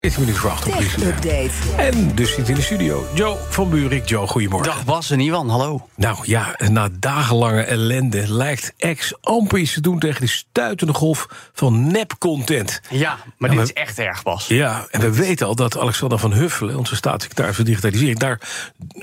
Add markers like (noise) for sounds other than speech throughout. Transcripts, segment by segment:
14 minuten voor 8 op Update. En dus zit in de studio Joe van Buurik. Joe, goedemorgen. Dag Bas en Iwan, hallo. Nou ja, na dagenlange ellende lijkt X amper iets te doen tegen de stuitende golf van nep-content. Ja, maar dit is echt erg, Bas. Ja, en we weten al dat Alexander van Huffelen, onze staatssecretaris voor digitalisering, daar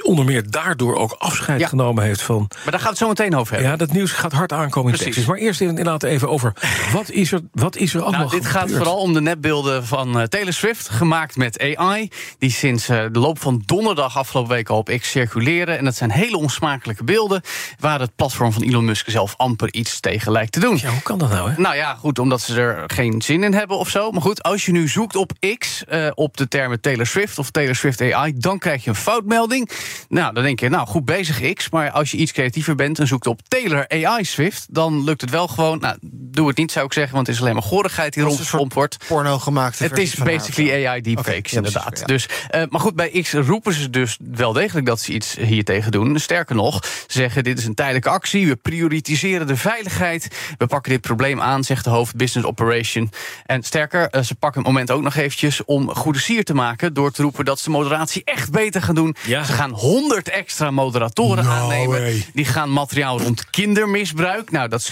onder meer daardoor ook afscheid Ja. genomen heeft van. Maar daar gaat het zo meteen over hebben. Ja, dat nieuws gaat hard aankomen in Precies. Texas. Maar eerst inderdaad even over wat is er, wat is er allemaal Nou, dit gaat vooral om de nepbeelden van eh, Taylor Swift, gemaakt met AI. Die sinds eh, de loop van donderdag afgelopen week al op X circuleren. En dat zijn hele onsmakelijke beelden. Waar het platform van Elon Musk zelf amper iets tegen lijkt te doen. Ja, hoe kan dat nou, hè? Nou ja, goed, omdat ze er geen zin in hebben of zo. Maar goed, als je nu zoekt op X, eh, op de termen Taylor Swift of Taylor Swift AI, dan krijg je een foutmelding. Nou, dan denk je, nou goed bezig X. Maar als je iets creatiever bent en zoekt op Taylor AI Swift, dan lukt het wel gewoon. Nou, doe het niet, zou ik zeggen, want het is alleen maar gorigheid die rondgepompt wordt. porno gemaakt. Het is basically AI deepfakes, ja, inderdaad. precies, ja. Dus, eh, maar goed, bij X roepen ze dus wel degelijk dat ze iets hier tegen doen. Sterker nog, ze zeggen dit is een tijdelijke actie. We prioritiseren de veiligheid. We pakken dit probleem aan, zegt de hoofd Business Operation. En sterker, eh, ze pakken het moment ook nog eventjes om goede sier te maken... door te roepen dat ze moderatie echt beter gaan doen. Ja. Ze gaan 100 extra moderatoren No aannemen. way. Die gaan materiaal rond kindermisbruik. Nou, dat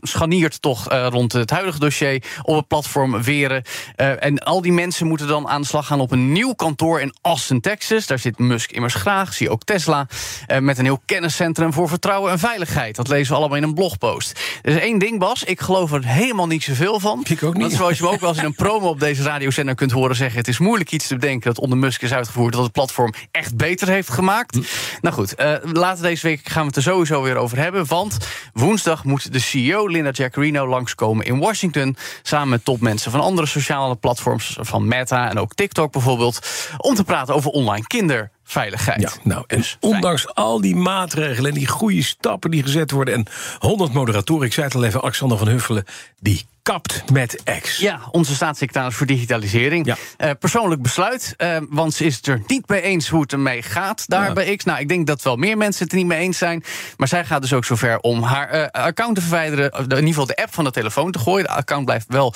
scharniert toch eh, rond het huidige dossier op het platform Weren. En al die mensen moeten dan aan de slag gaan op een nieuw kantoor in Austin, Texas. Daar zit Musk immers graag, zie ook Tesla. eh, met een heel kenniscentrum voor vertrouwen en veiligheid. Dat lezen we allemaal in een blogpost. Er is één ding, Bas. Ik geloof er helemaal niet zoveel van. Ik ook niet. Zoals je me ook wel eens in een promo op deze radiozender kunt horen zeggen... het is moeilijk iets te bedenken dat onder Musk is uitgevoerd... dat het platform echt beter heeft gemaakt. Hm. Nou goed, eh, later deze week gaan we het er sowieso weer over hebben. Want woensdag moet de CEO Linda Jaccarino langskomen in Washington... samen met topmensen van andere sociale platforms... van Meta en ook TikTok bijvoorbeeld... om te praten over online kinderveiligheid. Ja, nou, en Dus fijn. ondanks al die maatregelen en die goede stappen die gezet worden... en 100 moderatoren, ik zei het al even, Alexander van Huffelen... die kapt met X. Ja, onze staatssecretaris voor digitalisering. Ja. Eh, persoonlijk besluit, eh, want ze is het er niet mee eens hoe het ermee gaat daar Ja. bij X. Nou, ik denk dat wel meer mensen het er niet mee eens zijn. Maar zij gaat dus ook zover om haar eh, account te verwijderen. In ieder geval de app van de telefoon te gooien. De account blijft wel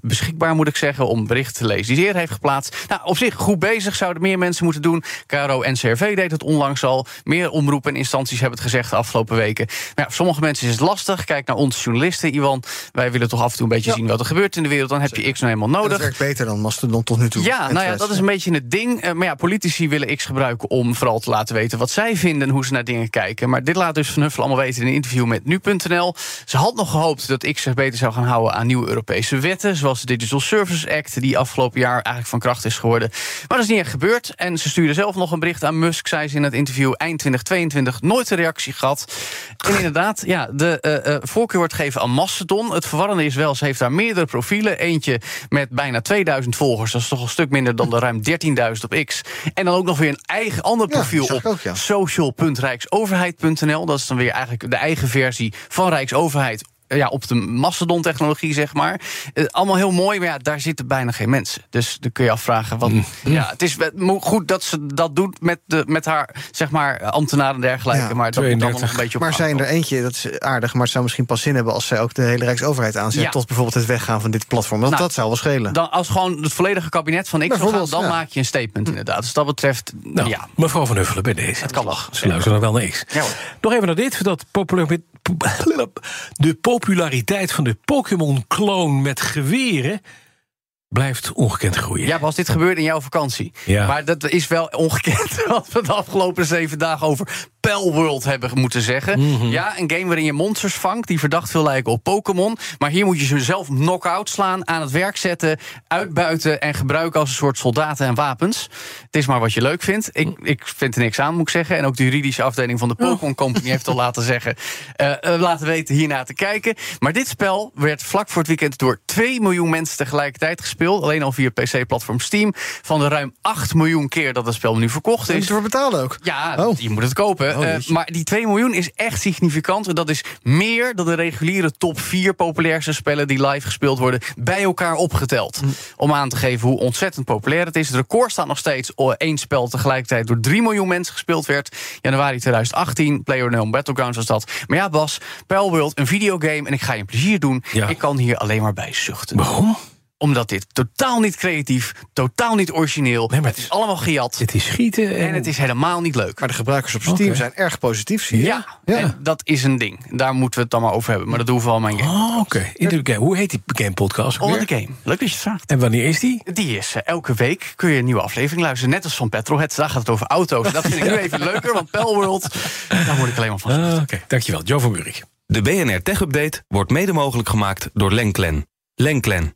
beschikbaar, moet ik zeggen, om berichten te lezen die ze eerder heeft geplaatst. Nou, op zich goed bezig, zouden meer mensen moeten doen. KRO NCRV deed het onlangs al. Meer omroepen en instanties hebben het gezegd de afgelopen weken. Maar ja, voor sommige mensen is het lastig. Kijk naar ons journalisten, Iwan. Wij willen toch af en toe een beetje zien wat er gebeurt in de wereld. Dan heb je X nou helemaal Dat nodig. werkt beter dan Mastodon tot nu toe. Ja, nou ja, dat is een beetje het ding. Eh, maar ja, politici willen X gebruiken om vooral te laten weten wat zij vinden en hoe ze naar dingen kijken. Maar dit laat dus Van Huffel allemaal weten in een interview met nu.nl. Ze had nog gehoopt dat X zich beter zou gaan houden aan nieuwe Europese wetten, zoals de Digital Services Act, die afgelopen jaar eigenlijk van kracht is geworden. Maar dat is niet echt gebeurd. En ze stuurde zelf nog een bericht aan Musk, zei ze in het interview eind 2022, nooit een reactie gehad. En inderdaad, ja, de eh, eh, voorkeur wordt gegeven aan Mastodon. Het verwarrende is wel, heeft daar meerdere profielen. Eentje met bijna 2000 volgers, dat is toch een stuk minder dan de ruim 13.000 op X. En dan ook nog weer een eigen ander profiel op ja. social.rijksoverheid.nl. Dat is dan weer eigenlijk de eigen versie van Rijksoverheid. Eh, Ja, op de Mastodon-technologie, zeg maar. Eh, allemaal heel mooi, maar ja, daar zitten bijna geen mensen. Dus dan kun je afvragen, wat, ja, het is goed dat ze dat doet met, de, met haar, zeg maar, ambtenaren en dergelijke. Ja, maar dat moet allemaal nog 32. een beetje op Maar zijn er eentje, dat is aardig, maar het zou misschien pas zin hebben als zij ook de hele Rijksoverheid aanzet. Ja. Tot bijvoorbeeld het weggaan van dit platform. Want Nou, dat zou wel schelen. Dan, als gewoon het volledige kabinet van X zou gaan, Bijvoorbeeld, dan ja. maak je een statement inderdaad. Dus dat betreft, Nou, ja. mevrouw van Huffelen bij deze. Het kan nog. Ze luisteren nog wel naar X. Ja, hoor. Nog even naar dit. Dat populair, (laughs) de populariteit van de Pokémon-kloon met geweren... blijft ongekend groeien. Ja, was dit gebeurd in jouw vakantie? Ja. Maar dat is wel ongekend (laughs) wat we de afgelopen zeven dagen over Palworld hebben moeten zeggen. Mhm. Ja, een game waarin je monsters vangt die verdacht veel lijken op Pokémon. Maar hier moet je ze zelf knock-out slaan, aan het werk zetten, uitbuiten en gebruiken als een soort soldaten en wapens. Het is maar wat je leuk vindt. Ik, ik vind er niks aan, moet ik zeggen. En ook de juridische afdeling van de Pokémon Company heeft al (laughs) laten zeggen, eh, eh, laten weten hierna te kijken. Maar dit spel werd vlak voor het weekend door 2 miljoen mensen tegelijkertijd gespeeld. Alleen al via PC-platform Steam. Van de ruim 8 miljoen keer dat het spel nu verkocht Moet je is. ervoor betalen ook. Ja, Oh. je moet het kopen. Oh, eh, maar die 2 miljoen is echt significant. Dat is meer dan de reguliere top 4 populairste spellen die live gespeeld worden, bij elkaar opgeteld. Hm. Om aan te geven hoe ontzettend populair het is. Het record staat nog steeds één spel tegelijkertijd door 3 miljoen mensen gespeeld werd. Januari 2018, PlayerUnknown Battlegrounds was dat. Maar ja, Bas, Palworld, een videogame en ik ga je een plezier doen. Ja. Ik kan hier alleen maar bij zuchten. Waarom? Omdat dit totaal niet creatief, totaal niet origineel. Nee, maar het is allemaal gejat. Het is schieten en, En het is helemaal niet leuk. Maar de gebruikers op Steam zijn erg positief, zie je. Ja, Ja. en dat is een ding. Daar moeten we het dan maar over hebben. Maar dat doen we vooral mijn game. Oh, oké. In de game. Hoe heet die game podcast? All the Game. Leuk dat je het vraagt. En wanneer is die? Die is eh, elke week kun je een nieuwe aflevering luisteren. Net als van Petrolhead. Daar gaat het over auto's. Dat vind ik nu even leuker, want Pelworld, daar word ik alleen maar van. Ah, oké, dankjewel. Joe van Buurik. De BNR Tech Update wordt mede mogelijk gemaakt door Lenklen. Lenklen.